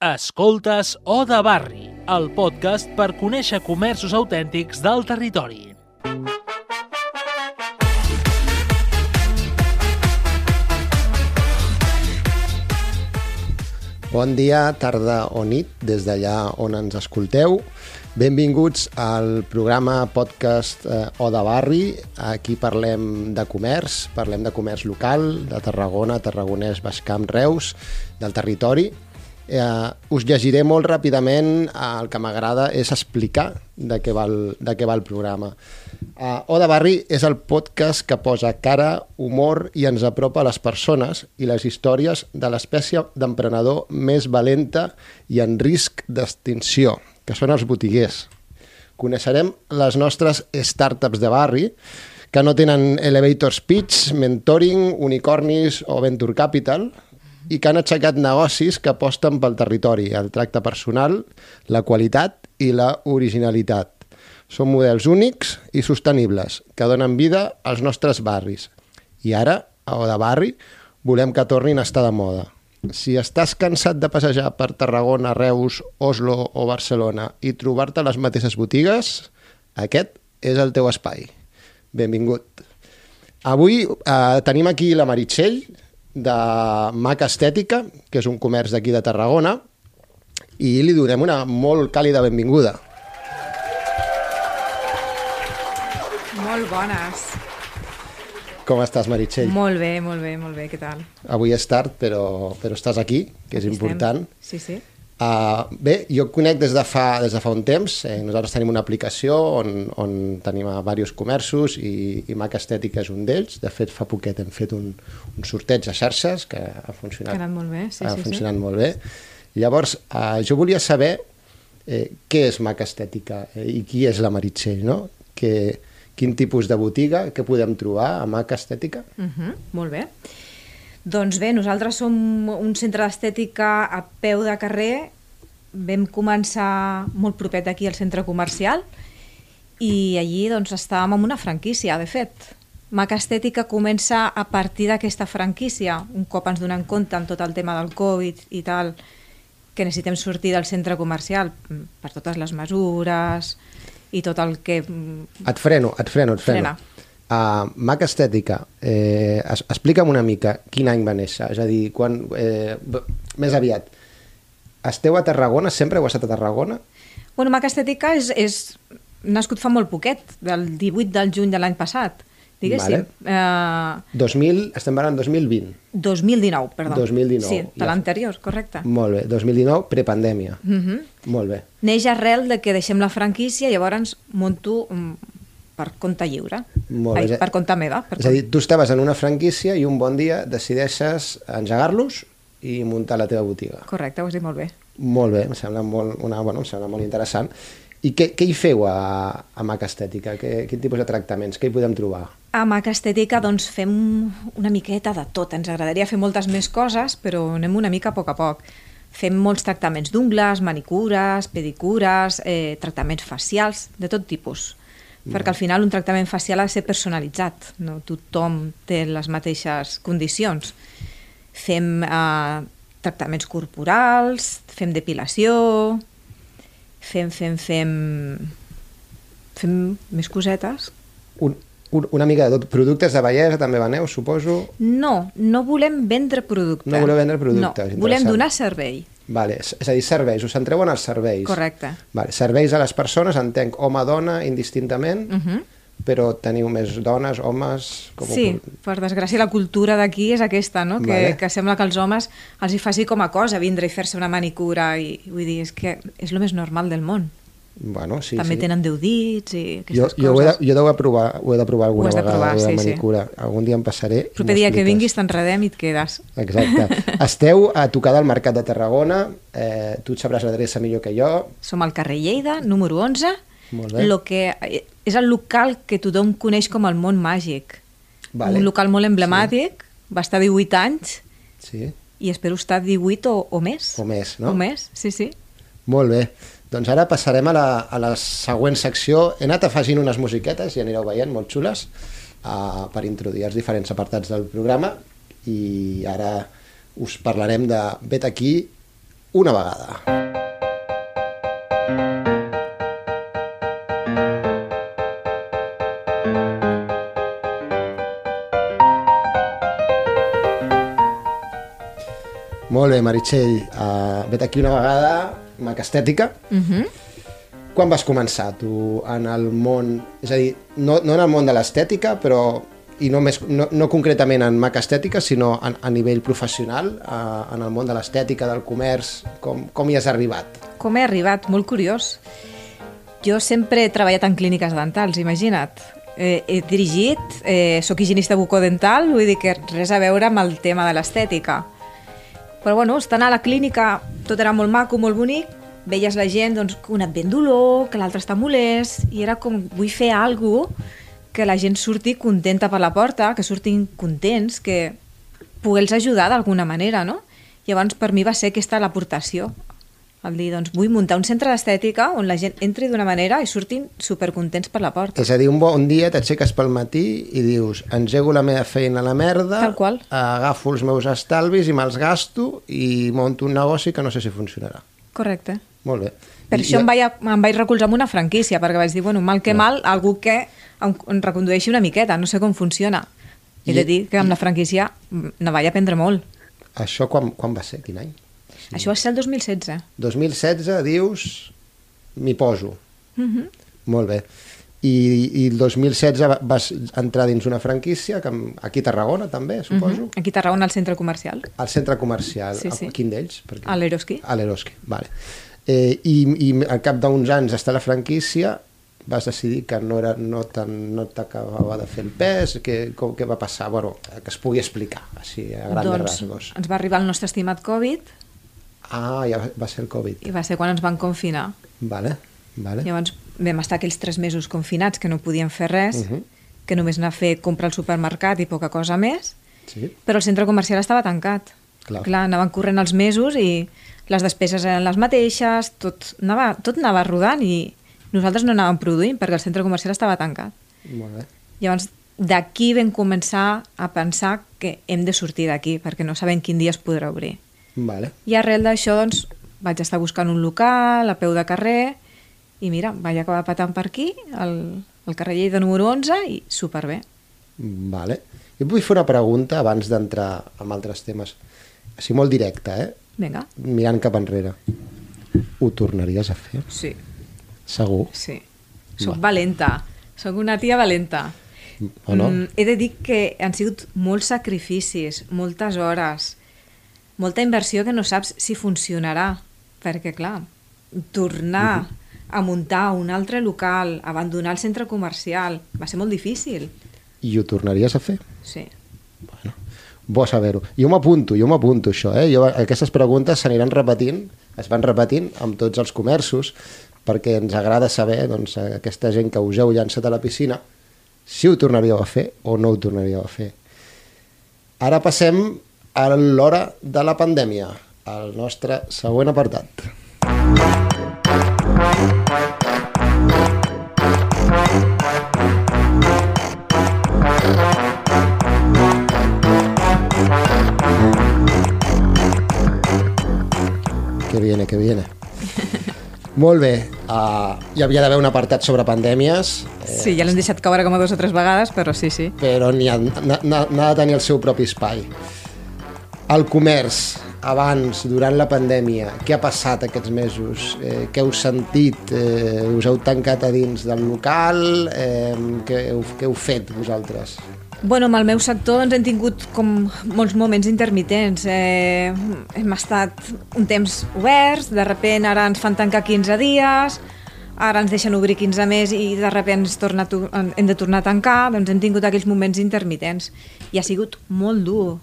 Escoltes O de Barri, el podcast per conèixer comerços autèntics del territori. Bon dia, tarda o nit, des d'allà on ens escolteu. Benvinguts al programa podcast eh, O de Barri. Aquí parlem de comerç, parlem de comerç local, de Tarragona, Tarragonès, Baixcamp, Reus, del territori. Eh, us llegiré molt ràpidament, eh, el que m'agrada és explicar de què va el, de què va el programa. Eh, o de Barri és el podcast que posa cara, humor i ens apropa a les persones i les històries de l'espècie d'emprenedor més valenta i en risc d'extinció, que són els botiguers. Coneixerem les nostres startups de barri, que no tenen elevator speech, mentoring, unicornis o venture capital, i que han aixecat negocis que aposten pel territori, el tracte personal, la qualitat i la originalitat. Són models únics i sostenibles que donen vida als nostres barris. I ara, a Oda Barri, volem que tornin a estar de moda. Si estàs cansat de passejar per Tarragona, Reus, Oslo o Barcelona i trobar-te les mateixes botigues, aquest és el teu espai. Benvingut. Avui eh, tenim aquí la Meritxell, de Mac Estètica, que és un comerç d'aquí de Tarragona, i li donem una molt càlida benvinguda. Molt bones. Com estàs, Meritxell? Molt bé, molt bé, molt bé, què tal? Avui és tard, però, però estàs aquí, que és Aquí important. Estem. Sí, sí. Uh, bé, jo conec des de fa, des de fa un temps. Eh, nosaltres tenim una aplicació on, on tenim a diversos comerços i, i Mac Estètica és un d'ells. De fet, fa poquet hem fet un, un sorteig a xarxes que ha funcionat, ha molt bé, sí, ha sí, sí. funcionat molt bé. Llavors, uh, jo volia saber eh, què és Mac Estètica eh, i qui és la Meritxell, no? Que, quin tipus de botiga, que podem trobar a Mac Estètica? Uh -huh, molt bé. Doncs bé, nosaltres som un centre d'estètica a peu de carrer. Vam començar molt propet aquí al centre comercial i allí doncs, estàvem amb una franquícia, de fet. Mac Estètica comença a partir d'aquesta franquícia, un cop ens donem compte amb tot el tema del Covid i tal, que necessitem sortir del centre comercial per totes les mesures i tot el que... mm, Et freno, et freno, et freno. Frena. Uh, Mac Estètica, eh, es, explica'm una mica quin any va néixer, és a dir, quan, eh, més aviat, esteu a Tarragona, sempre heu estat a Tarragona? Bueno, Mac Estètica és, és nascut fa molt poquet, del 18 del juny de l'any passat, diguéssim. Eh, 2000, estem parlant 2020. 2019, perdó. 2019, Sí, ja. de l'anterior, correcte. Molt bé, 2019, prepandèmia. Uh -huh. Molt bé. Neix arrel de que deixem la franquícia i llavors monto mm, per compte lliure. Molt Ai, bé. per compte meva. Per És a dir, tu estaves en una franquícia i un bon dia decideixes engegar-los i muntar la teva botiga. Correcte, ho has dit molt bé. Molt bé, em sembla molt, una, bueno, em sembla molt interessant. I què, què hi feu a, a Mac Estètica? Que, quin tipus de tractaments? Què hi podem trobar? A Mac Estètica doncs, fem una miqueta de tot. Ens agradaria fer moltes més coses, però anem una mica a poc a poc. Fem molts tractaments d'ungles, manicures, pedicures, eh, tractaments facials, de tot tipus. Perquè al final un tractament facial ha de ser personalitzat, no tothom té les mateixes condicions. Fem eh, tractaments corporals, fem depilació, fem, fem, fem... fem més cosetes Un, un, una mica de tot. Productes de bellesa també veneu, suposo? No, no volem vendre producte. No voleu vendre productes, No, volem donar servei. Vale, és, a dir, serveis, us centreu en els serveis. Correcte. Vale, serveis a les persones, entenc, home-dona, indistintament, Uh -huh. però teniu més dones, homes... Com ho Sí, puc- per desgràcia la cultura d'aquí és aquesta, no? Que, Vale. que sembla que als homes els hi faci com a cosa vindre i fer-se una manicura i vull dir, és que és el més normal del món. Bueno, sí, També sí. tenen 10 dits i Jo, aquestes jo, de, coses. jo he de provar, ho he de provar alguna de vegada, provar, la sí, sí. manicura. Algun dia em passaré. i Proper dia que vinguis t'enredem i et quedes. Exacte. Esteu a tocar del Mercat de Tarragona, eh, tu et sabràs l'adreça millor que jo. Som al carrer Lleida, número 11, Molt bé. lo que eh, és el local que tothom coneix com el món màgic. Vale. Un local molt emblemàtic, va estar 18 anys Sí, i espero estar 18 o, o més. o més, no? O més, sí, sí. Molt bé. Doncs ara passarem a la, a la següent secció. He anat afegint unes musiquetes, i anireu veient, molt xules, uh, per introduir els diferents apartats del programa i ara us parlarem de vet aquí una vegada. Molt bé, Meritxell. Uh, vet aquí una vegada, Mac Estètica. Uh -huh. Quan vas començar tu en el món... És a dir, no, no en el món de l'estètica, però i no, més, no, no concretament en Mac Estètica, sinó a, a nivell professional, a, en el món de l'estètica, del comerç, com, com hi has arribat? Com he arribat? Molt curiós. Jo sempre he treballat en clíniques dentals, imagina't. Eh, he dirigit, eh, sóc higienista bucodental, vull dir que res a veure amb el tema de l'estètica. Però bueno, estant a la clínica tot era molt maco, molt bonic, veies la gent doncs, que un et ven dolor, que l'altre està molest, i era com, vull fer alguna que la gent surti contenta per la porta, que surtin contents, que pogués ajudar d'alguna manera, no? Llavors, per mi va ser aquesta l'aportació. El dir, doncs, vull muntar un centre d'estètica on la gent entri d'una manera i surtin supercontents per la porta. És a dir, un bon dia t'aixeques pel matí i dius engego la meva feina a la merda, Tal qual. agafo els meus estalvis i me'ls gasto i monto un negoci que no sé si funcionarà. Correcte. Molt bé. Per I, això em vaig, em vaig recolzar amb una franquícia, perquè vaig dir, bueno, mal que mal, algú que em, em recondueixi una miqueta, no sé com funciona. He I- de dir que amb la franquícia mm, ne vaig aprendre molt. Això quan, quan va ser? Quin any? Sí. Això va ser el 2016. 2016 dius m'hi poso. Uh -huh. Molt bé. I, i el 2016 va- vas entrar dins una franquícia, que, aquí a Tarragona també, suposo, uh -huh. Aquí a Tarragona, al centre comercial, al centre comercial. Sí, sí. A, quin d'ells? A l'Eroski. A l'Eroski, vale. Eh, i, I al cap d'uns anys a la franquícia vas decidir que no era no tan- no t'acabava de fer el pes, que, com, què va passar? Bueno, que es pugui explicar, així, a grans Doncs rasgos. ens va arribar el nostre estimat Covid Ah, ja va ser el Covid. i va ser quan ens van confinar. Vale, vale. Llavors vam estar aquells tres mesos confinats que no podíem fer res, Mhm. que només anar a fer comprar al supermercat i poca cosa més, Sí, però el centre comercial estava tancat. Clar. Clar, anaven corrent els mesos i les despeses eren les mateixes, tot anava, tot anava rodant i nosaltres no anàvem produint perquè el centre comercial estava tancat. molt bé. Llavors, d'aquí vam començar a pensar que hem de sortir d'aquí perquè no sabem quin dia es podrà obrir. Vale. I arrel d'això, doncs, vaig estar buscant un local a peu de carrer i mira, vaig acabar patant per aquí, al, al carrer Lleida número 11 i superbé. Vale. Jo vull fer una pregunta abans d'entrar en altres temes. Així molt directa, eh? Vinga. Mirant cap enrere. Ho tornaries a fer? Sí, Segur? sí. Soc valenta. Soc una tia valenta. O no? Mm, he de dir que han sigut molts sacrificis, moltes hores, molta inversió que no saps si funcionarà. Perquè, clar, tornar a muntar un altre local, abandonar el centre comercial, va ser molt difícil. I ho tornaries a fer? Sí. Bueno, bo saber-ho. Jo m'apunto, jo m'apunto això, eh? Jo, aquestes preguntes s'aniran repetint, es van repetint amb tots els comerços, perquè ens agrada saber, doncs, aquesta gent que us heu llançat a la piscina, si ho tornaríeu a fer o no ho tornaríeu a fer. Ara passem a l'hora de la pandèmia, al nostre següent apartat. Que viene, que viene. Molt bé, uh, hi havia d'haver un apartat sobre pandèmies, Sí, ja l'hem deixat caure com a dues o tres vegades, però sí, sí. però n'ha de tenir el seu propi espai. El comerç, abans, durant la pandèmia, què ha passat aquests mesos? Eh, què heu sentit? Eh, us heu tancat a dins del local? Eh, què, heu, què heu fet vosaltres? Bueno, amb el meu sector ens hem tingut com molts moments intermitents. Eh, hem estat un temps oberts, de repent ara ens fan tancar 15 dies, ara ens deixen obrir 15 més i de repent ens torna hem de tornar a tancar, doncs hem tingut aquells moments intermitents. I ha sigut molt dur.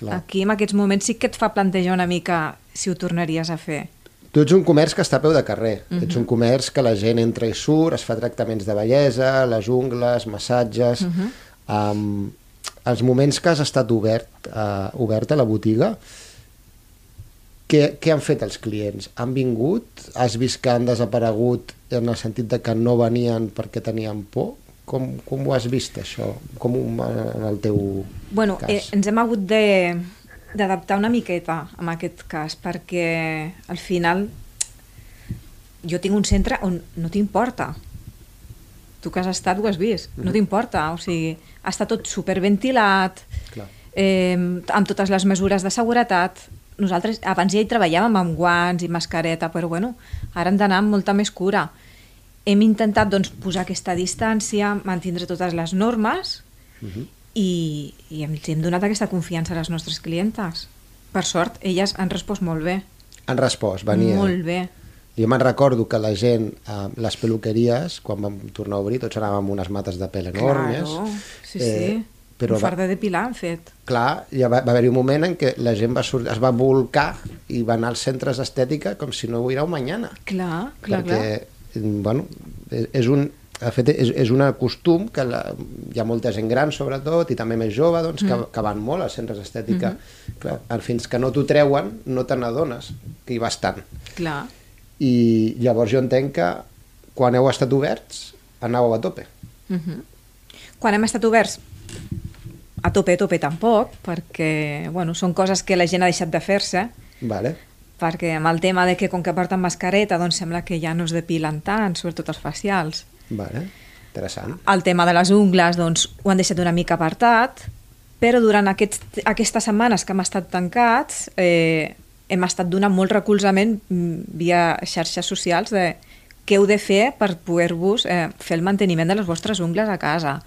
Clar. Aquí, en aquests moments, sí que et fa plantejar una mica si ho tornaries a fer. Tu ets un comerç que està a peu de carrer. Uh -huh. Ets un comerç que la gent entra i surt, es fa tractaments de bellesa, les ungles, massatges... Uh -huh. um, els moments que has estat obert, uh, obert a la botiga, què, què han fet els clients? Han vingut? Has vist que han desaparegut en el sentit de que no venien perquè tenien por? Com, com ho has vist, això? Com en el teu Bueno, cas? eh, ens hem hagut de d'adaptar una miqueta en aquest cas, perquè al final jo tinc un centre on no t'importa. Tu que has estat ho has vist, no t'importa, o sigui, està tot superventilat, Clar. eh, amb totes les mesures de seguretat. Nosaltres abans ja hi treballàvem amb guants i mascareta, però bueno, ara hem d'anar amb molta més cura. Hem intentat doncs, posar aquesta distància, mantindre totes les normes Mhm. i, i hem, hem donat aquesta confiança a les nostres clientes. Per sort, elles han respost molt bé. Han respost, venia. Molt bé. Jo me'n recordo que la gent, a les peluqueries, quan vam tornar a obrir, tots anàvem amb unes mates de pèl enormes. Claro, sí, sí. Eh, però un va, far de depilar han fet. clar, ja va, va haver-hi un moment en què la gent va es va volcar i va anar als centres d'estètica com si no hubiera un mañana. Clar, clar, perquè, bueno, és, un, de fet, és, és un costum que la, hi ha molta gent gran, sobretot, i també més jove, doncs, que, que van molt als centres d'estètica. Clar, fins que no t'ho treuen, no te n'adones que hi vas tant. clar. I llavors jo entenc que quan heu estat oberts, anàveu a tope. Uh -huh. Quan hem estat oberts, a tope, a tope tampoc, perquè bueno, són coses que la gent ha deixat de fer-se, Vale? Perquè amb el tema de que com que porten mascareta doncs sembla que ja no es depilen tant, sobretot els facials. Vale. Interessant. El tema de les ungles doncs, ho han deixat una mica apartat, però durant aquests, aquestes setmanes que hem estat tancats eh, hem estat donant molt recolzament mm, via xarxes socials de què heu de fer per poder-vos eh, fer el manteniment de les vostres ungles a casa,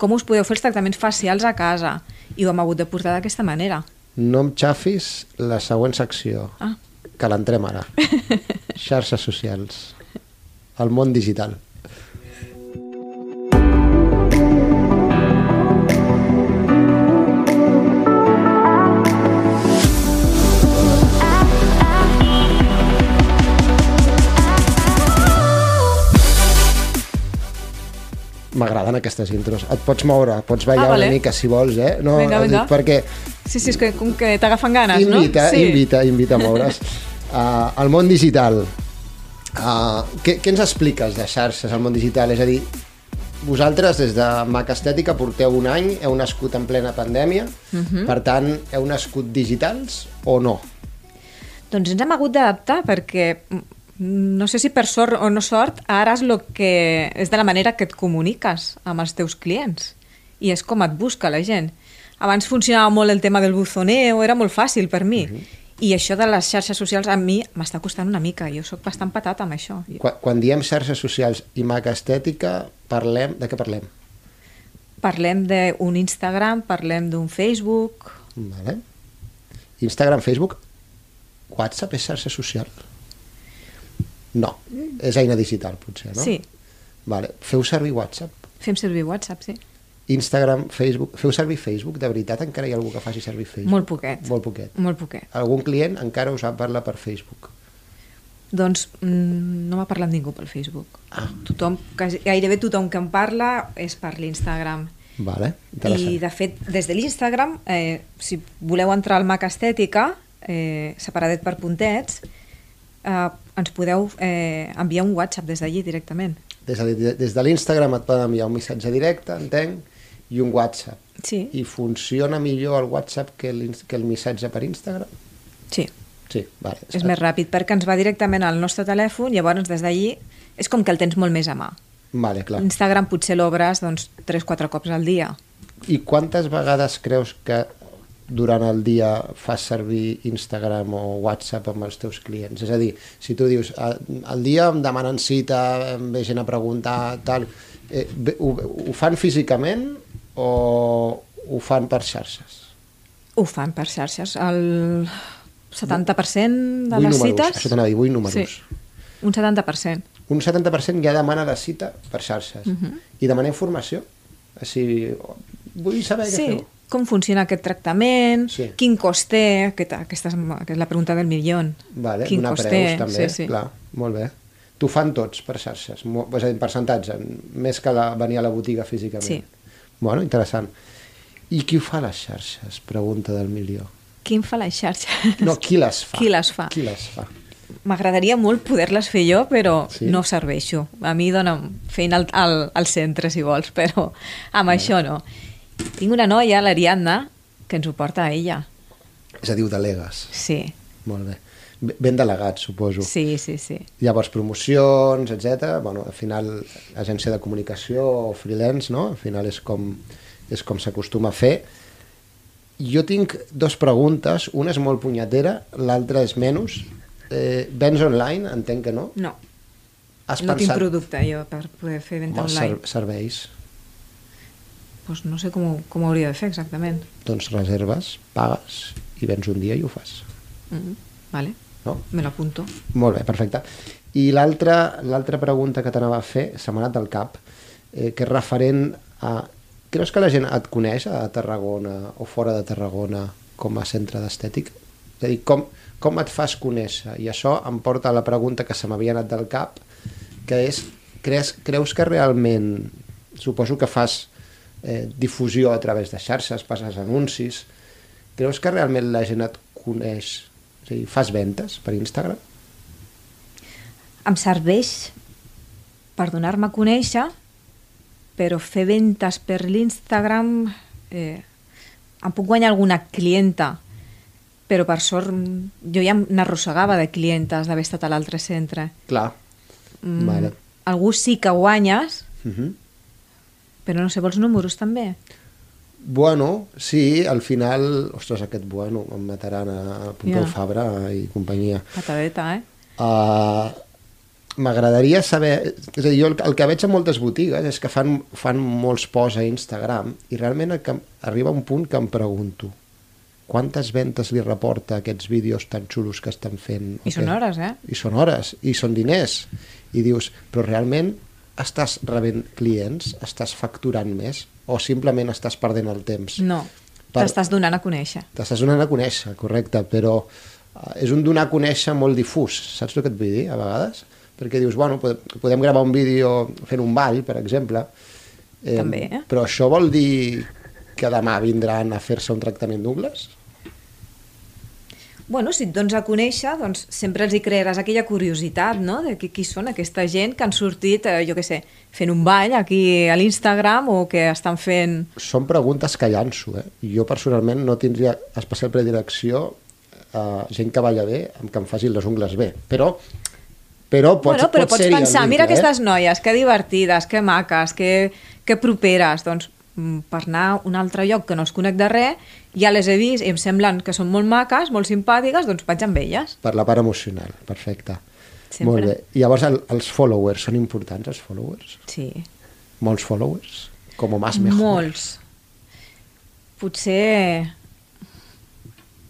com us podeu fer els tractaments facials a casa, i ho hem hagut de portar d'aquesta manera. No em xafis la següent secció, Ah. Que l'entrem ara. Xarxes socials. El món digital. M'agraden aquestes intros. Et pots moure, pots ballar Ah, vale. una mica si vols, eh? No, Vinga, dic vinga. perquè Sí, sí, és que com que t'agafen ganes, invita, no? Sí. invita, invita a moure's. Uh, el món digital. Uh, què, què ens expliques de xarxes al món digital? És a dir, vosaltres des de Mac Estètica porteu un any, heu nascut en plena pandèmia, Mhm. per tant, heu nascut digitals o no? Doncs ens hem hagut d'adaptar perquè mm, no sé si per sort o no sort, ara és, lo que, és de la manera que et comuniques amb els teus clients i és com et busca la gent. Abans funcionava molt el tema del buzoneo, era molt fàcil per mi. I això de les xarxes socials a mi m'està costant una mica. Jo sóc bastant patat amb això. Quan, quan diem xarxes socials i Mac Estètica, parlem... De què parlem? Parlem d'un Instagram, parlem d'un Facebook... Vale. Instagram, Facebook, WhatsApp és xarxa social? No, és eina digital, potser, no? Sí, Vale. Feu servir WhatsApp? fem servir WhatsApp, sí. Instagram, Facebook... Feu servir Facebook? De veritat encara hi ha algú que faci servir Facebook? Molt poquet. Molt poquet. Molt poquet. Algun client encara us parla per Facebook? Doncs mm, no m'ha parlat ningú pel Facebook. Ah. Tothom, gairebé tothom que em parla és per l'Instagram. Vale, I, de fet, des de l'Instagram, eh, si voleu entrar al Mac Estètica, eh, separadet per puntets, eh, ens podeu eh, enviar un WhatsApp des d'allí directament. Des de, des de l'Instagram et poden enviar un missatge directe, entenc, i un WhatsApp. Sí, I funciona millor el WhatsApp que, l'ins- que el missatge per Instagram? sí. Sí, vale. És més ràpid perquè ens va directament al nostre telèfon, llavors des d'allí és com que el tens molt més a mà. Vale, clar. L'Instagram potser l'obres doncs, 3-4 cops al dia. I quantes vegades creus que durant el dia fas servir Instagram o WhatsApp amb els teus clients? És a dir, si tu dius, "Ah, al dia em demanen cita, em ve gent a preguntar, tal, eh, ho, ho fan físicament o ho fan per xarxes? Ho fan per xarxes. El 70% de Vull les números, cites... això t'anava a dir, vull números. Sí, un 70%. Un 70% ja demana la cita per xarxes. I demana informació. Així, vull saber què Sí, feu. com funciona aquest tractament, Sí. quin cost té, aquesta, aquesta és, que és la pregunta del milió. Vale, quin cost té, també, sí, sí. clar, molt bé. T'ho fan tots per xarxes, és a dir, en percentatge, més que la, venir a la botiga físicament. Sí. Bueno, interessant. I qui ho fa les xarxes? Pregunta del milió. Qui fa les xarxes? No, qui les fa? Qui les fa? Qui les fa? M'agradaria molt poder-les fer jo, però Sí? no serveixo. A mi dona'm feina al, al, al centre, si vols, però amb això no. Tinc una noia, l'Ariadna, que ens ho porta a ella. És a dir, ho delegues. Sí, Molt bé. Ben delegat, suposo. sí, sí, sí. Llavors, promocions, etc. Bueno, al final, agència de comunicació o freelance, no? Al final és com, és com s'acostuma a fer. Jo tinc dos preguntes. Una és molt punyetera, l'altra és menys. Eh, vens online? Entenc que no. No, Has no tinc producte jo per poder fer venda online. ser serveis? Pues no sé com, com hauria de fer exactament. Doncs reserves, pagues i vens un dia i ho fas. Mm Vale, No? me l'apunto. Molt bé, perfecte. I l'altra pregunta que t'anava a fer, se m'ha anat al cap, eh, que és referent a... Creus que la gent et coneix a Tarragona o fora de Tarragona com a centre d'estètica? És a dir, com, com et fas conèixer? I això em porta a la pregunta que se m'havia anat del cap, que és, creus, creus que realment, suposo que fas eh, difusió a través de xarxes, passes anuncis, creus que realment la gent et coneix? És a dir, fas ventes per Instagram? Em serveix per donar-me a conèixer, però fer ventes per l'Instagram... Eh, em puc guanyar alguna clienta, però per sort mm, jo ja n'arrossegava de clientes d'haver estat a l'altre centre. Clar. Mm, Vale. Algú sí que guanyes, Uh -huh. però no sé, vols números també? Bueno, sí, al final... Ostres, aquest bueno, em mataran a Pompeu Ja. Fabra i companyia. Patadeta, eh? Uh, M'agradaria saber... És a dir, jo el, el que veig a moltes botigues és que fan, fan molts posts a Instagram i realment el que, arriba un punt que em pregunto quantes ventes li reporta aquests vídeos tan xulos que estan fent? I són hores, eh? i són hores, i són diners. I dius, però realment estàs rebent clients, estàs facturant més, o simplement estàs perdent el temps? No, Per- t'estàs donant a conèixer. T'estàs donant a conèixer, correcte, però eh, és un donar a conèixer molt difús, saps el que et vull dir, a vegades? Perquè dius, bueno, podem, gravar un vídeo fent un ball, per exemple, També, eh? però això vol dir que demà vindran a fer-se un tractament d'ungles? Bueno, si et dones a conèixer, doncs sempre els hi crearàs aquella curiositat, no?, de qui, qui són aquesta gent que han sortit, eh, jo què sé, fent un ball aquí a l'Instagram o que estan fent... Són preguntes que llanço, eh? Jo personalment no tindria especial predilecció a gent que balla bé amb que em facin les ungles bé, però però pots, bueno, però pot pots pensar, vincle, mira eh? aquestes noies, que divertides, que maques, que, que properes, doncs per anar a un altre lloc que no els conec de res, ja les he vist i em semblen que són molt maques, molt simpàtiques, doncs vaig amb elles. Per la part emocional, perfecte. Sempre. Molt bé. I llavors el, els followers, són importants els followers? Sí, Molts followers? Com más mejor. molts. Potser...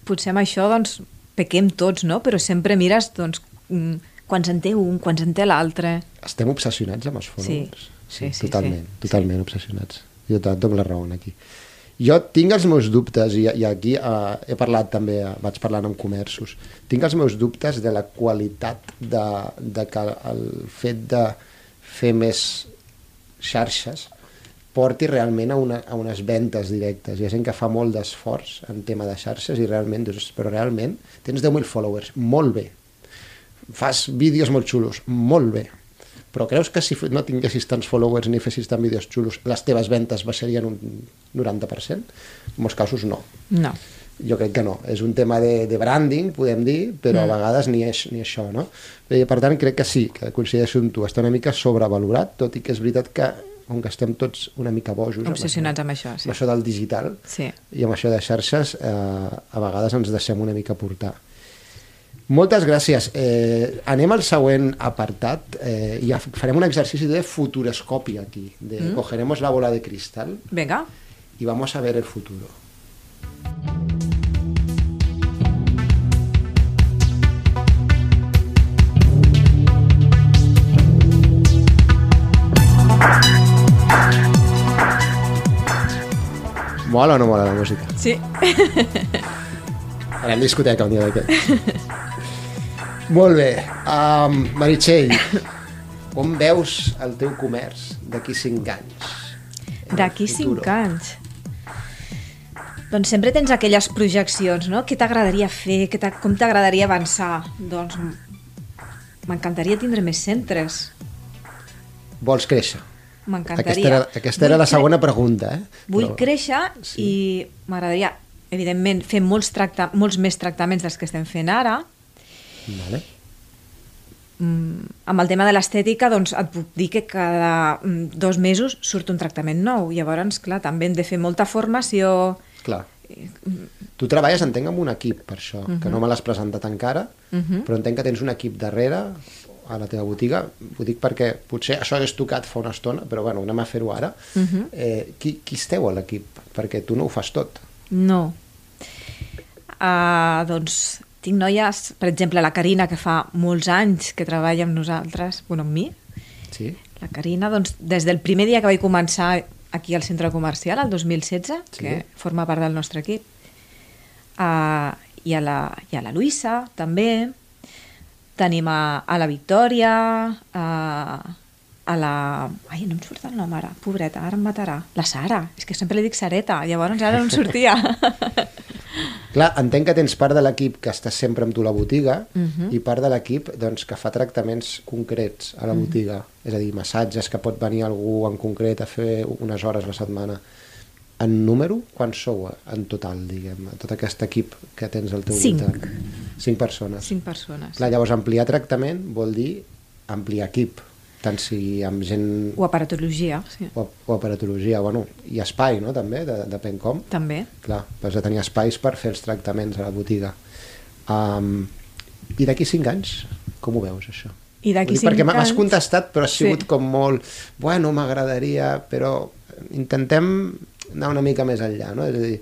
Potser amb això, doncs, pequem tots, no? Però sempre mires, doncs, mm, quants en té un, quants en té l'altre. Estem obsessionats amb els followers. Sí, sí, totalment, sí. totalment obsessionats. Jo et dono la raó aquí. Jo tinc els meus dubtes, i, i aquí uh, he parlat també, vaig parlant amb comerços, tinc els meus dubtes de la qualitat de, de que el fet de fer més xarxes porti realment a, una, a unes ventes directes. Hi ha gent que fa molt d'esforç en tema de xarxes i realment dius, però realment tens 10.000 followers, molt bé. Fas vídeos molt xulos, molt bé. Però creus que si no tinguessis tants followers ni fessis tants vídeos xulos, les teves ventes baixarien un 90%? En molts casos no. No. Jo crec que no. És un tema de, de branding, podem dir, però mm. a vegades ni, és, ni això, no? I, per tant, crec que sí, que coincideixo amb tu. Està una mica sobrevalorat, tot i que és veritat que, com que estem tots una mica bojos... Obsessionats amb això, amb sí. això del digital Sí. i amb això de xarxes, eh, a vegades ens deixem una mica portar. Moltes gràcies. Eh, anem al següent apartat eh, i farem un exercici de futuroscopia aquí. De, mm. Cogeremos la bola de cristal Vinga. y vamos a ver el futuro. Mola o no mola la música? Sí. A discoteca un dia d'aquest. Molt bé. Um, Meritxell, on veus el teu comerç d'aquí 5 anys? D'aquí futuro? cinc anys. Doncs sempre tens aquelles projeccions, no? Què t'agradaria fer? Què com t'agradaria avançar? Doncs m'encantaria tindre més centres. Vols créixer? M'encantaria. Aquesta era, aquesta era Vull la cre- segona pregunta, eh? Vull Però- créixer sí. i m'agradaria evidentment, fem molts, tracta molts més tractaments dels que estem fent ara. Vale. Mm, amb el tema de l'estètica, doncs et puc dir que cada mm, dos mesos surt un tractament nou. Llavors, clar, també hem de fer molta formació. Clar. Tu treballes, entenc, amb un equip per això, uh -huh. que no me l'has presentat encara, uh -huh. però entenc que tens un equip darrere a la teva botiga. Ho dic perquè potser això hagués tocat fa una estona, però bueno, anem a fer-ho ara. Uh -huh. eh, qui, qui esteu a l'equip? Perquè tu no ho fas tot. No. Uh, doncs tinc noies, per exemple, la Carina, que fa molts anys que treballa amb nosaltres, bueno, amb mi. Sí. La Carina, doncs, des del primer dia que vaig començar aquí al centre comercial, el 2016, Sí. que forma part del nostre equip. Uh, i, a la, I a la Luisa, també. Tenim a, a la Victòria, a, a la... Ai, no em surt el nom ara, pobreta, ara em matarà. La Sara, és que sempre li dic Sareta, llavors ara no em sortia. Clar, entenc que tens part de l'equip que està sempre amb tu a la botiga uh Mhm. -huh. i part de l'equip doncs, que fa tractaments concrets a la botiga. És a dir, massatges que pot venir algú en concret a fer unes hores a la setmana. En número, quants sou en total, diguem, tot aquest equip que tens al teu Cinc. voltant? Cinc persones. Cinc persones. Clar, llavors ampliar tractament vol dir ampliar equip, tant sigui amb gent O aparatologia, sí. o, o aparatologia, bueno, i espai, no?, també, de, depèn com. També. Clar, has de tenir espais per fer els tractaments a la botiga. Um, I d'aquí cinc anys, com ho veus, això? I d'aquí Vull dir, cinc Perquè m'has anys- contestat, però ha sigut Sí. com molt... Bueno, m'agradaria, però intentem anar una mica més enllà, no? És a dir,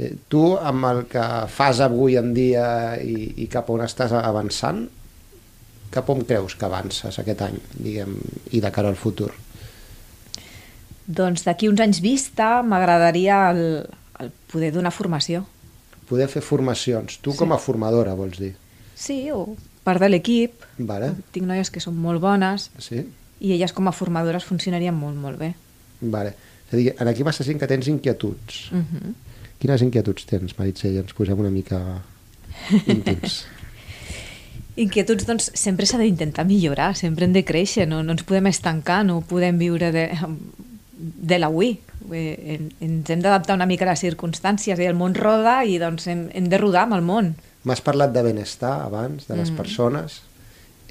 eh, tu, amb el que fas avui en dia i, i cap on estàs avançant, cap on creus que avances aquest any, diguem, i de cara al futur? Doncs d'aquí uns anys vista m'agradaria el, el poder donar formació. Poder fer formacions. Tu com a formadora, vols dir? Sí, o part de l'equip. Vale, Tinc noies que són molt bones sí? i elles com a formadores funcionarien molt, molt bé. Vale. És a dir, aquí m'estàs dient que tens inquietuds. Uh -huh. Quines inquietuds tens, Meritxell? Ens posem una mica íntims. Inquietuds, doncs, sempre s'ha d'intentar millorar, sempre hem de créixer, no, no ens podem estancar, no podem viure de, de l'avui. Eh, en- Ens hem d'adaptar una mica a les circumstàncies i el món roda i doncs hem, hem de rodar amb el món. M'has parlat de benestar abans, de les mm. persones.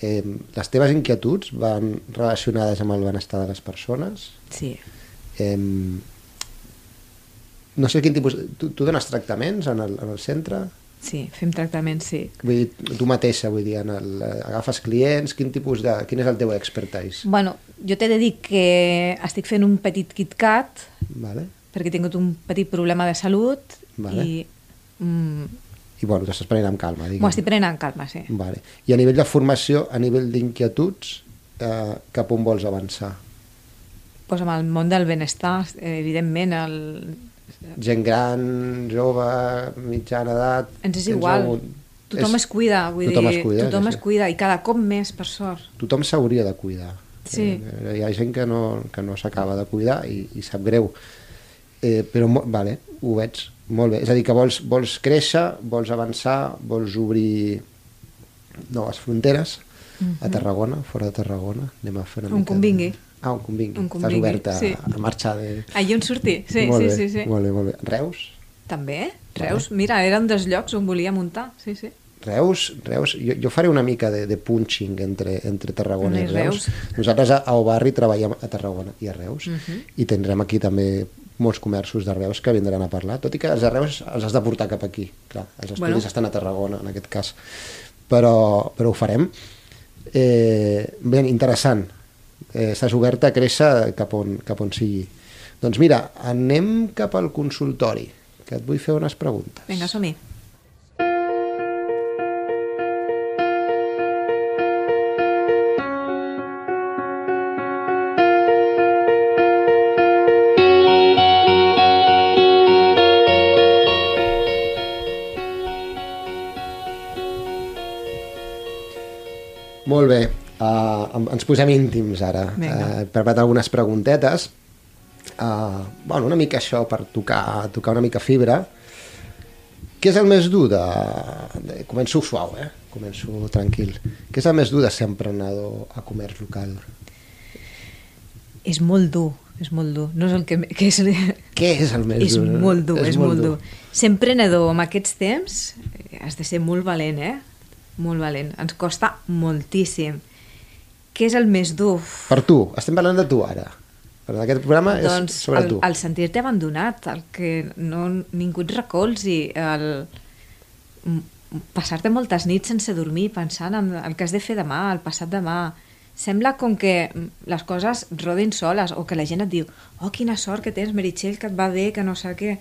Eh, les teves inquietuds van relacionades amb el benestar de les persones. Sí. Eh, no sé quin tipus... Tu, tu dones tractaments en el, en el centre? Sí, fem tractaments, sí. Vull dir, tu mateixa, vull dir, en el, agafes clients, quin tipus de... Quin és el teu expertise? Bueno, jo t'he de dir que estic fent un petit KitKat Vale? perquè he tingut un petit problema de salut Vale. i mm, I bueno, t'estàs prenent amb calma, diguem. m'ho estic prenent amb calma, sí. Vale. I a nivell de formació, a nivell d'inquietuds, eh, cap on vols avançar? Pues amb el món del benestar, evidentment, el... Gent gran, jove, mitjana edat... ens és igual. algun- Tothom es cuida, vull tothom dir, es cuida, tothom sí, es cuida i cada cop més, per sort. Tothom s'hauria de cuidar. Sí. Eh, hi ha gent que no, que no s'acaba de cuidar i, i sap greu. Eh, però, vale, ho veig molt bé. És a dir, que vols, vols créixer, vols avançar, vols obrir noves fronteres a Tarragona, fora de Tarragona. Anem a fer una Mhm. On mica convingui. De... Ah, on convingui. On Estàs convingui, oberta sí. a, marxar de... Allí on sortir, sí, molt sí, bé, sí, sí. Molt bé, molt bé. Reus? També, Reus, mira, era un dels llocs on volia muntar, sí, sí. Reus, Reus jo, jo faré una mica de, de punching entre, entre Tarragona I i Reus. Reus. Nosaltres a, a Obarri treballem a Tarragona i a Reus uh Mhm. -huh. i tindrem aquí també molts comerços de Reus que vindran a parlar, tot i que els de Reus els has de portar cap aquí, clar, els estudis Bueno. estan a Tarragona en aquest cas, però, però ho farem. Eh, ben, interessant, eh, estàs oberta a créixer cap on, cap on sigui. Doncs mira, anem cap al consultori, que et vull fer unes preguntes. Vinga, som-hi. Molt bé, ens posem íntims ara. Vinga. He preparat algunes preguntetes. Uh, bueno, una mica això per tocar, tocar una mica fibra. Què és el més dur de... de... Començo suau, eh? Començo tranquil. Què és el més dur de ser emprenedor a comerç local? És molt dur, és molt dur. No és el que... que és, Què és el més és dur? molt dur, és, molt dur. Ser emprenedor en aquests temps eh, has de ser molt valent, eh? Molt valent. Ens costa moltíssim. Què és el més dur? Per tu, estem parlant de tu ara. Per aquest programa doncs, és sobre el, tu. el sentir-te abandonat, el que no, ningú et recolzi, el passar-te moltes nits sense dormir pensant en el que has de fer demà, el passat demà. Sembla com que les coses rodin soles o que la gent et diu oh, quina sort que tens, Meritxell, que et va bé, que no sé què.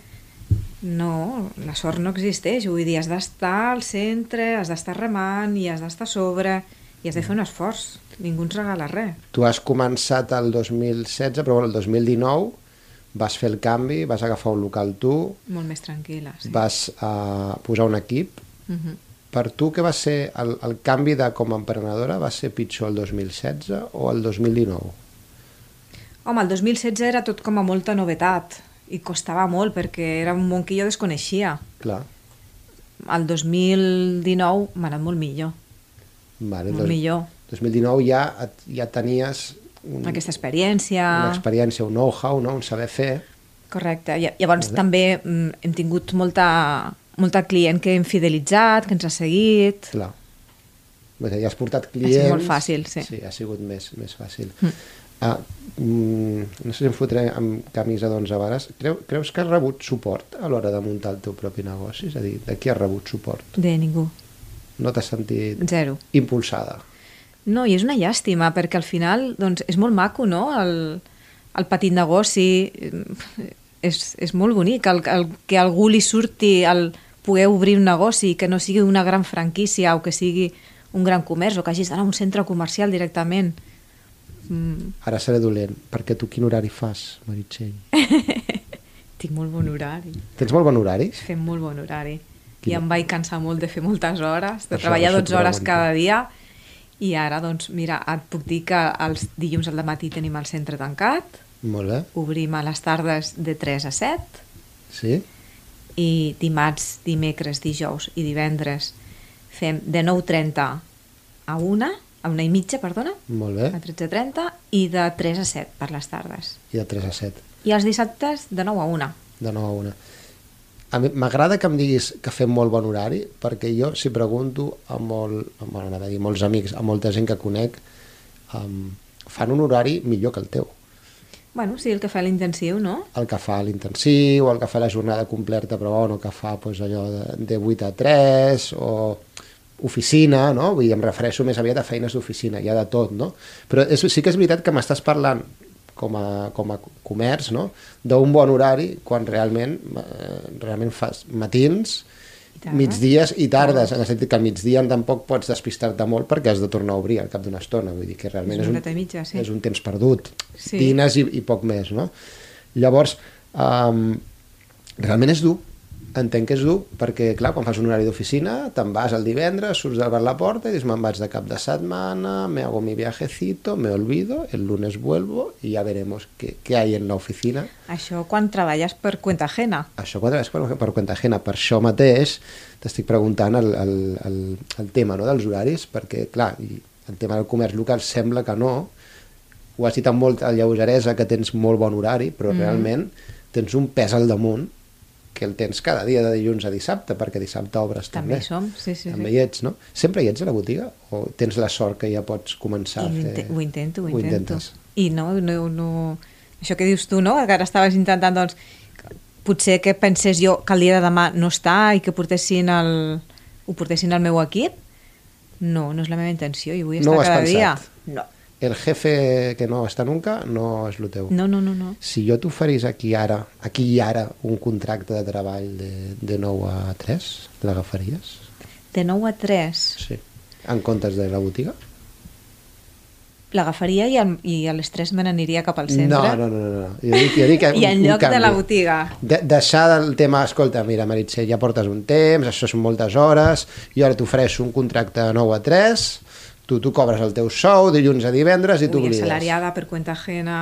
No, la sort no existeix. Vull dir, has d'estar al centre, has d'estar remant i has d'estar a sobre i has de fer un esforç. Ningú ens regala res. Tu has començat el 2016, però bueno, el 2019 vas fer el canvi, vas agafar un local tu, Molt més tranquil·la, sí. vas uh, posar un equip. Uh -huh. Per tu, què va ser el, el canvi de com a emprenedora? Va ser pitjor el 2016 o el 2019? Home, el 2016 era tot com a molta novetat i costava molt perquè era un món que jo desconeixia. Clar. El 2019 m'ha anat molt millor, Vale, molt millor. 2019 ja, ja tenies un, Aquesta experiència... una experiència, un know-how, no? un saber fer. Correcte. Llavors també mm, hem tingut molta, molta client que hem fidelitzat, que ens ha seguit... Clar. Vull dir, ja has portat sigut clients... molt fàcil, sí. Sí, ha sigut més, més fàcil. Mm. Ah, mm, no sé si em fotré amb camisa d'onze vares. Creu, creus que has rebut suport a l'hora de muntar el teu propi negoci? És a dir, de qui has rebut suport? De ningú. No t'has sentit Zero. impulsada? No, i és una llàstima, perquè al final doncs, és molt maco, no?, el, el petit negoci, és, és molt bonic, el, el, que algú li surti el poder obrir un negoci, que no sigui una gran franquícia o que sigui un gran comerç o que hagis d'anar a un centre comercial directament. Mm, Ara seré dolent, perquè tu quin horari fas, Meritxell? tinc molt bon horari, Tens molt bon horari? fem molt bon horari. I em vaig cansar molt de fer moltes hores, de Això- treballar això t'ho 12 hores cada dia, i ara, doncs, mira, et puc dir que els dilluns al matí tenim el centre tancat, Molt bé. Obrim a les tardes de 3 a 7 Sí? i dimarts, dimecres, dijous i divendres fem de 9.30 a 1, a una i mitja, perdona, Molt bé. a 13.30 i de 3 a 7 per les tardes. I de 3 a 7. I els dissabtes de 9 a 1. De 9 a 1. A mi m'agrada que em diguis que fem molt bon horari, perquè jo, si pregunto a, molt, a, bueno, anava a dir, molts amics, a molta gent que conec, um, fan un horari millor que el teu. Bueno, sí, el que fa l'intensiu, no? El que fa l'intensiu, el que fa la jornada completa, però bueno, que fa pues, allò de, de 8 a 3, o oficina, no? Vull dir, em refereixo més aviat a feines d'oficina, hi ha de tot, no? Però és, sí que és veritat que m'estàs parlant com a, com a comerç, no? d'un bon horari, quan realment, eh, realment fas matins, I tardes. migdies i tardes, en el sentit que al migdia tampoc pots despistar-te molt perquè has de tornar a obrir al cap d'una estona, vull dir que realment És és, un, horeta i mitja, sí. és un temps perdut, Sí. dines i, i poc més, no? Llavors, um, realment és dur, entenc que és dur, perquè, clar, quan fas un horari d'oficina, te'n vas el divendres, surts de per la porta i dius, me'n vaig de cap de setmana, me hago mi viajecito, me olvido, el lunes vuelvo y ya veremos qué, qué hay en la oficina. Això quan treballes per cuenta ajena. Això quatre vegades per, per compte ajena. Per això mateix t'estic preguntant el, el, el, el tema no, dels horaris, perquè, clar, i el tema del comerç local sembla que no, ho has dit amb molta lleugeresa que tens molt bon horari, però mm. realment tens un pes al damunt que el tens cada dia de dilluns a dissabte, perquè dissabte obres També també. som, sí, sí. també sí. hi ets, no? Sempre hi ets a la botiga? O tens la sort que ja pots començar I a fer... ho intento, ho, ho intento. intentes. I no, no, no... Això que dius tu, no? Que ara estaves intentant, doncs, potser que pensés jo que el dia de demà no està i que portessin el, ho portessin al meu equip. No, no és la meva intenció, i vull No estar ho has cada dia. pensat? No. El jefe que no està nunca no és el teu. No, no, no, no. Si jo t'oferís aquí ara, aquí i ara, un contracte de treball de, de 9 a 3, l'agafaries? De 9 a 3 Sí. En comptes de la botiga? l'agafaria i, al, i a les 3 me n'aniria cap al centre. No, no, no, no. no. Jo dic, jo dic I en un lloc de la botiga. De, deixar del tema, escolta, mira, Meritxell, ja portes un temps, això són moltes hores, jo ara t'ofereixo un contracte de 9 a 3, tu, tu cobres el teu sou dilluns a divendres i Ui, t'oblides. assalariada per cuenta ajena...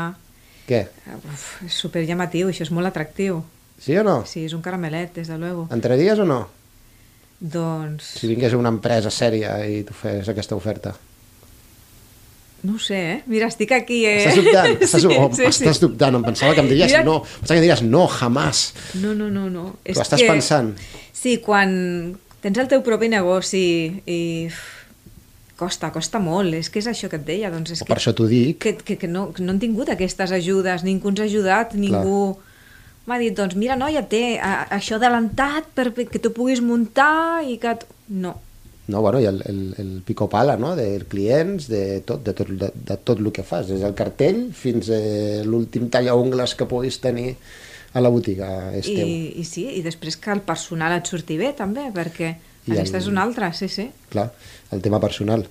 Què? Uf, és super llamatiu, això és molt atractiu. Sí o no? Sí, és un caramelet, des de luego. Entraries o no? Doncs... Si vingués una empresa sèria i t'ofés aquesta oferta. No sé, eh? Mira, estic aquí, eh? Estàs dubtant? Estàs, Sí, oh, sí, sí. estàs dubtant, em pensava que em diries Mira- no. Pensava que diries no, jamàs. No, no, no, no. T'ho estàs pensant? Sí, quan tens el teu propi negoci i costa, costa molt. És que és això que et deia. Doncs és O per això t'ho dic. que, que, que, no, que no han tingut aquestes ajudes, ningú ens ha ajudat, ningú m'ha dit, doncs mira, noia, té a, això adelantat perquè tu puguis muntar i que... No, No, bueno, i el, el, el pico pala, no?, de clients, de tot, de tot, de, de tot el que fas, des del cartell fins a l'últim tallaungles que puguis tenir a la botiga, és teu. I, i sí, i després que el personal et surti bé també, perquè I aquesta el- és una altra, sí, sí. Clar, el tema personal.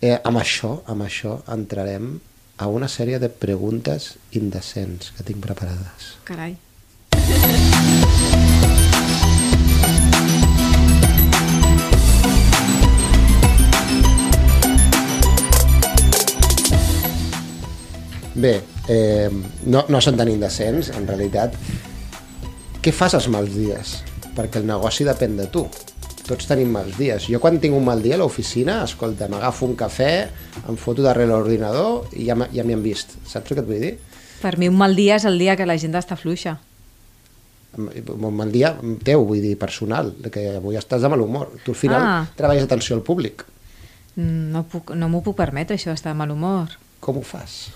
Eh, amb això, amb això entrarem a una sèrie de preguntes indecents que tinc preparades. Carai. Bé, eh, no, no són tan indecents, en realitat. Què fas els mals dies? Perquè el negoci depèn de tu. Tots tenim mals dies. Jo quan tinc un mal dia a l'oficina, escolta, m'agafo un cafè, em foto darrere l'ordinador i ja, ja m'hi han vist. Saps que et vull dir? Per mi un mal dia és el dia que la gent està fluixa. Un mal dia teu, vull dir, personal, que avui estàs de mal humor. Tu al final Ah. treballes atenció al públic. Mm, No, puc, no m'ho puc permetre, això d'estar de mal humor. Com ho fas?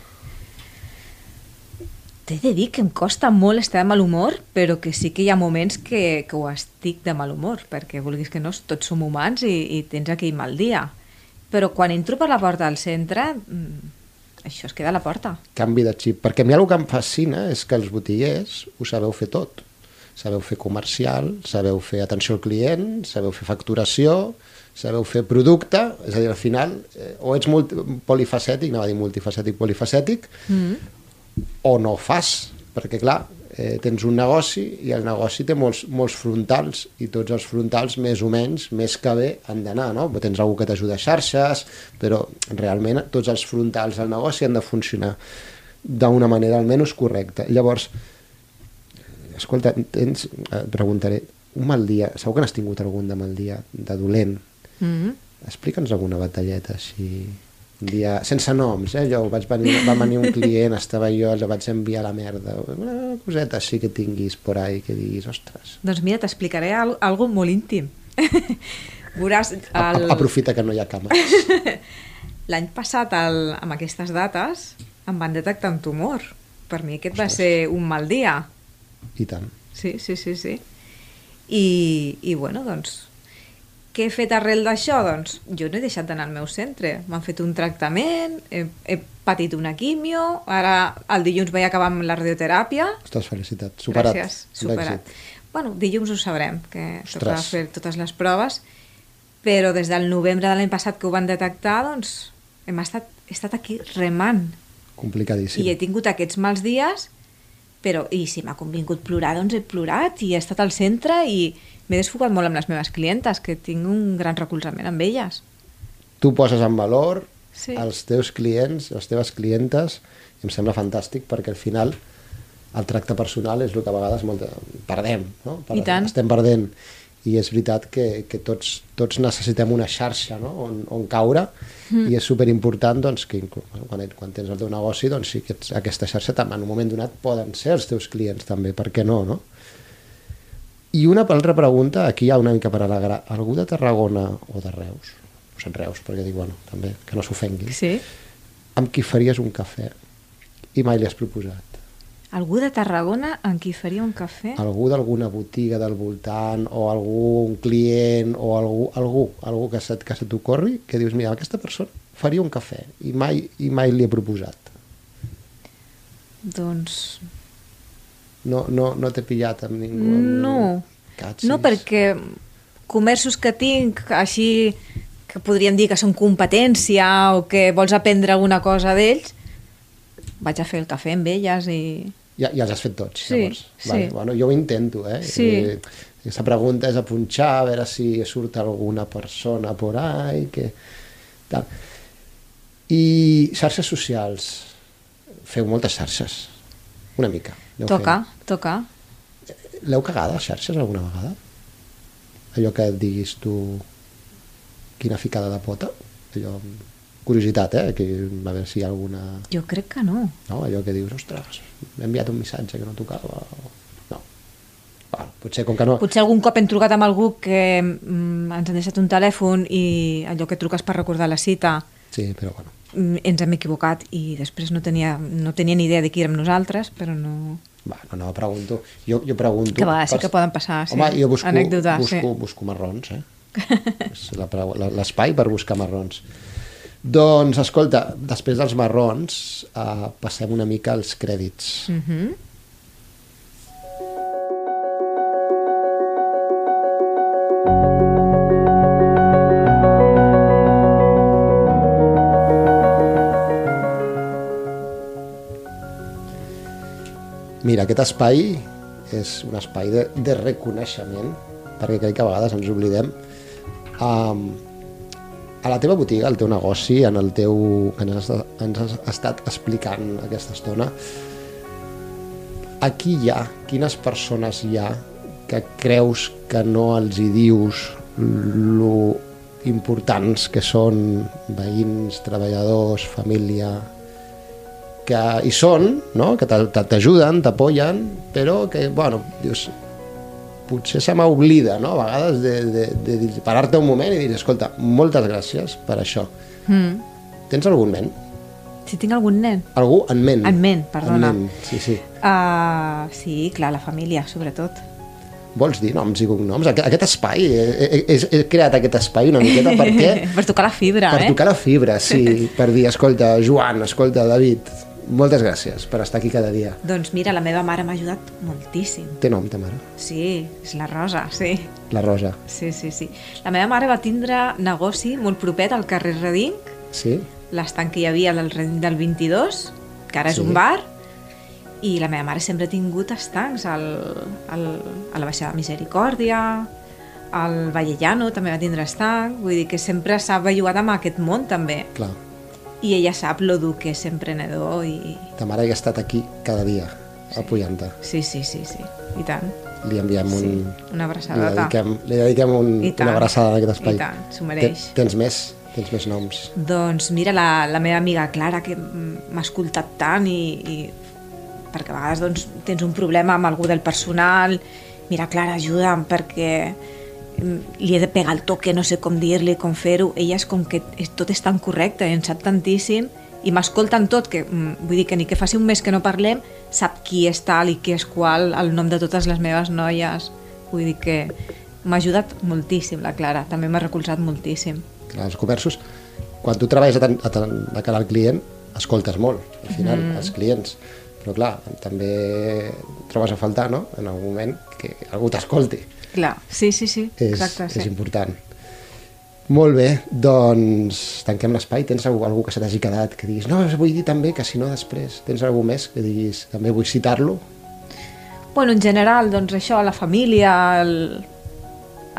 T'he de dir que em costa molt estar de mal humor, però que sí que hi ha moments que, que ho estic de mal humor, perquè vulguis que no, tots som humans i, i tens aquell mal dia. Però quan entro per la porta del centre, mm, això es queda a la porta. Canvi de xip. Perquè a mi el que em fascina és que els botiguers ho sabeu fer tot. Sabeu fer comercial, sabeu fer atenció al client, sabeu fer facturació, sabeu fer producte, és a dir, al final, eh, o ets multi, polifacètic, anava a dir multifacètic, polifacètic, Mm. O no fas, perquè clar, eh, tens un negoci i el negoci té molts, molts frontals i tots els frontals més o menys, més que bé, han d'anar, no? Tens algú que t'ajuda a xarxes, però realment tots els frontals del negoci han de funcionar d'una manera almenys correcta. Llavors, escolta, tens, et preguntaré, un mal dia, segur que n'has tingut algun de mal dia, de dolent, Mm. Explica'ns alguna batalleta un dia, sense noms, eh? Jo vaig venir, va venir un client, estava jo, el vaig enviar a la merda, una coseta així que tinguis por ahí, que diguis, ostres, Doncs mira, t'explicaré al, algo molt íntim. Veuràs, el... a, aprofita que no hi ha càmeres. L'any passat, el, amb aquestes dates, em van detectar un tumor. Per mi aquest va ser un mal dia. I tant. Sí, sí, sí, sí. I, i bueno, doncs, què he fet arrel d'això? Doncs jo no he deixat d'anar al meu centre. M'han fet un tractament, he, he patit una quimio, ara el dilluns vaig acabar amb la radioteràpia. Ostres, felicitat. Superat. Gràcies, superat. Bueno, dilluns ho sabrem, que Ostres. tocarà fer totes les proves, però des del novembre de l'any passat que ho van detectar, doncs hem estat, he estat aquí remant Complicadíssim. i he tingut aquests mals dies, però i si m'ha convingut plorar, doncs he plorat i he estat al centre i m'he desfocat molt amb les meves clientes, que tinc un gran recolzament amb elles. Tu poses en valor Sí. els teus clients, les teves clientes, i em sembla fantàstic perquè al final el tracte personal és el que a vegades molt perdem, no? Tant. Estem perdent. I és veritat que, que tots, tots necessitem una xarxa no? on, on caure mm. i és superimportant doncs, que quan, quan tens el teu negoci doncs, sí que ets- aquesta xarxa tam- en un moment donat poden ser els teus clients també, per què no? no? I una altra pregunta, aquí hi ha una mica per alegrar. Algú de Tarragona o de Reus, sigui, Reus, perquè dic, bueno, també, que no s'ofengui, Sí? amb qui faries un cafè i mai li has proposat? Algú de Tarragona amb qui faria un cafè? Algú d'alguna botiga del voltant o algú, un client o algú, algú, algú que se, que se t'ocorri que dius, mira, aquesta persona faria un cafè i mai, i mai li he proposat. Doncs No, no, no t'he pillat amb ningú. Amb... no. Catxis. No, perquè comerços que tinc així que podríem dir que són competència o que vols aprendre alguna cosa d'ells, vaig a fer el cafè amb elles i... Ja, ja els has fet tots, Sí, llavors. sí. Vale, bueno, jo ho intento, eh? Sí. Eh, Aquesta pregunta és a punxar, a veure si surt alguna persona por ahí, que... Tal. I xarxes socials. Feu moltes xarxes. Una mica. aneu Toca, fent. toca. L'heu cagat, les xarxes, alguna vegada? Allò que et diguis tu quina ficada de pota? Allò curiositat, eh? Que, a veure si hi ha alguna... Jo crec que no. No? Allò que dius, ostres, m'he enviat un missatge que no tocava. No. Bueno, potser com que no... Potser algun cop hem trucat amb algú que mm, ens han deixat un telèfon i allò que truques per recordar la cita Sí, però bueno. mm, ens hem equivocat i després no tenia, no tenia ni idea de qui érem nosaltres, però no... Va, no, pregunto. Jo, jo pregunto... Que a vegades sí que poden passar, sí. Home, jo busco, Anècdotes, busco, sí. busco marrons, eh? És l'espai per buscar marrons. Doncs, escolta, després dels marrons, eh, passem una mica als crèdits. Mm -hmm. Mira, aquest espai és un espai de, de reconeixement, perquè crec que a vegades ens oblidem. Um, a la teva botiga, al teu negoci, en el teu, que ens has, ens has estat explicant aquesta estona, aquí hi ha, quines persones hi ha que creus que no els hi dius lo importants que són veïns, treballadors, família, que hi són, no? que t'ajuden, t'apoyen, però que, bueno, dius, potser se m'oblida, no?, a vegades de, de, de, dir- parar-te un moment i dir, escolta, moltes gràcies per això. Mm. Tens algun ment? Si tinc algun nen? Algú en ment? En ment, perdona. En ment, sí, sí. Uh, sí, clar, la família, sobretot. Vols dir noms i cognoms? Aquest, aquest espai, he, he, he, he creat aquest espai una miqueta per què? per tocar la fibra, per eh? tocar la fibra, sí, per dir, escolta, Joan, escolta, David, moltes gràcies per estar aquí cada dia. Doncs mira, la meva mare m'ha ajudat moltíssim. Té nom, ta mare? Sí, és la Rosa, sí. La Rosa. Sí, sí, sí. La meva mare va tindre negoci molt propet al carrer Redinc, Sí? l'estanc que hi havia del Redinc del 22, que ara és Sí. un bar, i la meva mare sempre ha tingut estancs al, al, a la Baixada Misericòrdia, al Vallellano també va tindre estanc, vull dir que sempre s'ha bellugat amb aquest món també. Clar. I ella sap lo dur que és ser emprenedor i... Ta mare ha estat aquí cada dia, apoyant-te. Sí, sí, sí, sí, i tant. Li enviem un... Sí, una Li abraçada. dediquem, li dediquem un, una abraçada en aquest espai. I tant, s'ho mereix. Ten- Tens més? Tens més noms? Doncs mira, la, la meva amiga Clara, que m'ha escoltat tant i, i perquè a vegades doncs, tens un problema amb algú del personal, mira Clara, ajuda'm perquè li he de pegar el toque, no sé com dir-li, com fer-ho. Ella és com que tot és tan correcte en sap tantíssim i m'escolta en tot, que mm, vull dir que ni que faci un mes que no parlem, sap qui és tal i qui és qual, el nom de totes les meves noies. Vull dir que m'ha ajudat moltíssim la Clara, també m'ha recolzat moltíssim. Clar, els comerços, quan tu treballes a, tan, a, de cara al client, escoltes molt, al final, mm. els clients. Però clar, també trobes a faltar, no?, en algun moment, que algú t'escolti. Clar, sí, sí, sí, És, exacte, sí. és important. Molt bé, doncs tanquem l'espai. Tens algú, algú que se t'hagi quedat que diguis, no, vull dir també que si no després. Tens algú més que diguis, també vull citar-lo? Bueno, en general, doncs això, la família, el,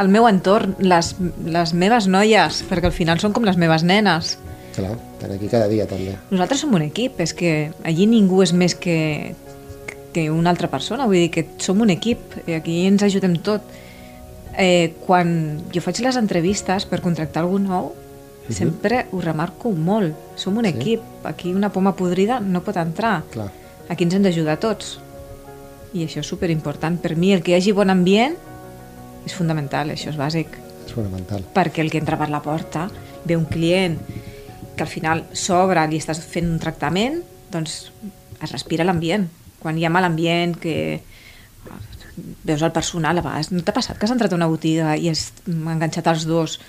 el meu entorn, les, les meves noies, perquè al final són com les meves nenes. Clar, estan aquí cada dia també. Nosaltres som un equip, és que allí ningú és més que, que una altra persona, vull dir que som un equip, i aquí ens ajudem tot. Eh, quan jo faig les entrevistes per contractar algú nou, sempre ho remarco molt. Som un Sí. equip, aquí una poma podrida no pot entrar. Clar, Aquí ens hem d'ajudar tots. I això és superimportant. Per mi el que hi hagi bon ambient és fundamental, això és bàsic. és fonamental. Perquè el que entra per la porta ve un client que al final s'obre, li estàs fent un tractament, doncs es respira l'ambient. Quan hi ha mal ambient, que veus el personal, a vegades no t'ha passat que has entrat a una botiga i has enganxat els dos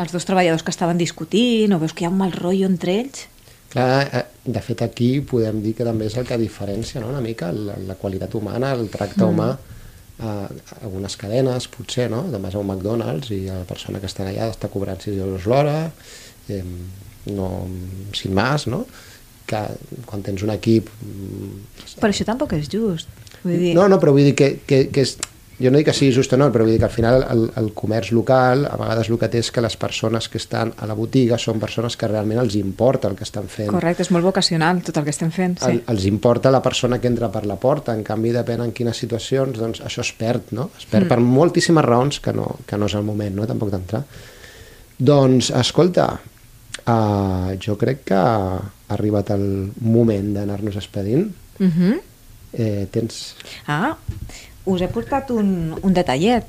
els dos treballadors que estaven discutint o veus que hi ha un mal rotllo entre ells? Clar, eh, de fet aquí podem dir que també és el que diferencia no? una mica la, la qualitat humana, el tracte mm. humà a algunes cadenes, potser, no? Demà a un McDonald's i la persona que està allà està cobrant 6 euros l'hora, eh, no, sin más, no? Que quan tens un equip... mm, Però això tampoc és just. Vull dir, No, no, però vull dir que, que, que és, jo no dic que sigui just o no, però vull dir que al final el, el comerç local a vegades el que té és que les persones que estan a la botiga són persones que realment els importa el que estan fent. correcte, és molt vocacional tot el que estem fent. Sí. El, els importa la persona que entra per la porta, en canvi depèn en quines situacions, doncs això es perd, no? Es perd mm. per moltíssimes raons que no, que no és el moment, no?, tampoc d'entrar. Doncs, escolta, Uh, jo crec que ha arribat el moment d'anar-nos expedint. Uh -huh. Eh, tens... Ah, us he portat un, un detallet.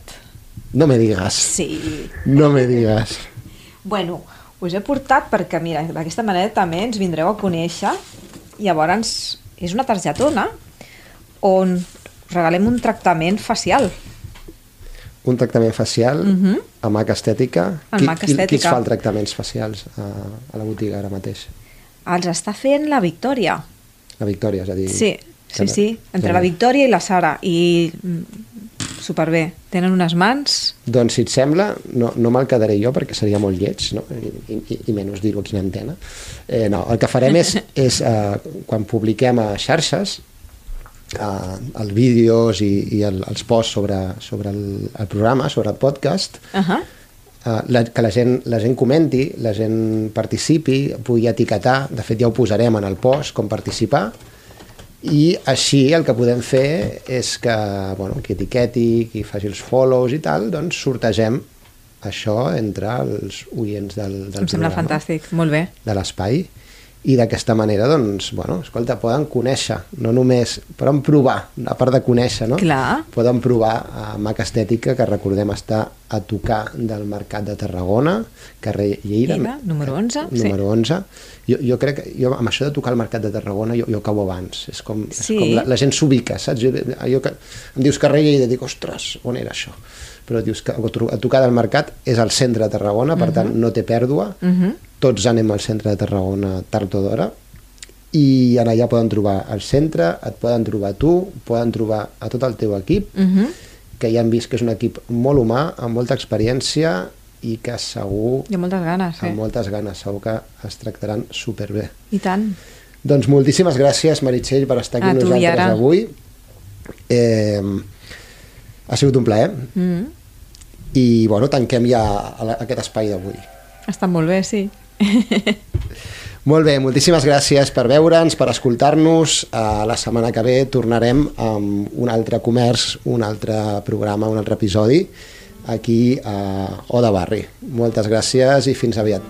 No me digues. Sí. No me digues. Bueno, us he portat perquè, mira, d'aquesta manera també ens vindreu a conèixer. Llavors, és una targetona on regalem un tractament facial. Un tractament facial Uh -huh. A MAC Estètica. Al Qui, MAC qui, qui Estètica. fa els tractaments facials a, a la botiga ara mateix? Els està fent la Victòria. La Victòria, és a dir... Sí, sí, sí, entre la Victòria i la Sara. I mm, superbé. Tenen unes mans... Doncs, si et sembla, no, no me'l quedaré jo perquè seria molt lleig, no? I, i, i menys dir-ho en antena. Eh, no, el que farem és, és eh, quan publiquem a xarxes, eh, els vídeos i, i el, els posts sobre, sobre el, el programa, sobre el podcast, Uh -huh. eh, la, que la gent, la gent comenti, la gent participi, pugui etiquetar, de fet ja ho posarem en el post, com participar, i així el que podem fer és que bueno, qui etiqueti, qui faci els follows i tal, doncs sortegem això entre els oients del, del Em sembla programa, fantàstic. Molt bé. de l'espai i d'aquesta manera, doncs, bueno, escolta, poden conèixer, no només, poden provar, a part de conèixer, no? Clar. Poden provar a Mac Estètica, que recordem està a tocar del Mercat de Tarragona, carrer Lleida, Lleida, número 11, sí. número 11. Jo, jo crec que jo, amb això de tocar el Mercat de Tarragona jo, jo cau abans, és com, Sí. és com la, la gent s'ubica, saps? Jo, jo, que, em dius carrer Lleida, dic, ostres, on era això? Però dius que a tocar del Mercat és al centre de Tarragona, per tant no té pèrdua, Uh -huh. Tots anem al centre de Tarragona tard o d'hora i en allà poden trobar el centre, et poden trobar tu, poden trobar a tot el teu equip, Uh -huh. que ja han vist que és un equip molt humà, amb molta experiència i que segur, Hi ha moltes ganes, amb eh? moltes ganes, segur que es tractaran superbé. I tant. Doncs moltíssimes gràcies, Meritxell, per estar aquí A amb nosaltres Yara. avui. Eh, ha sigut un plaer Mm -hmm. i bueno, tanquem ja aquest espai d'avui. Està molt bé, sí. Molt bé, moltíssimes gràcies per veure'ns, per escoltar-nos. Uh, la setmana que ve tornarem amb un altre comerç, un altre programa, un altre episodi aquí a Oda Barri. Moltes gràcies i fins aviat.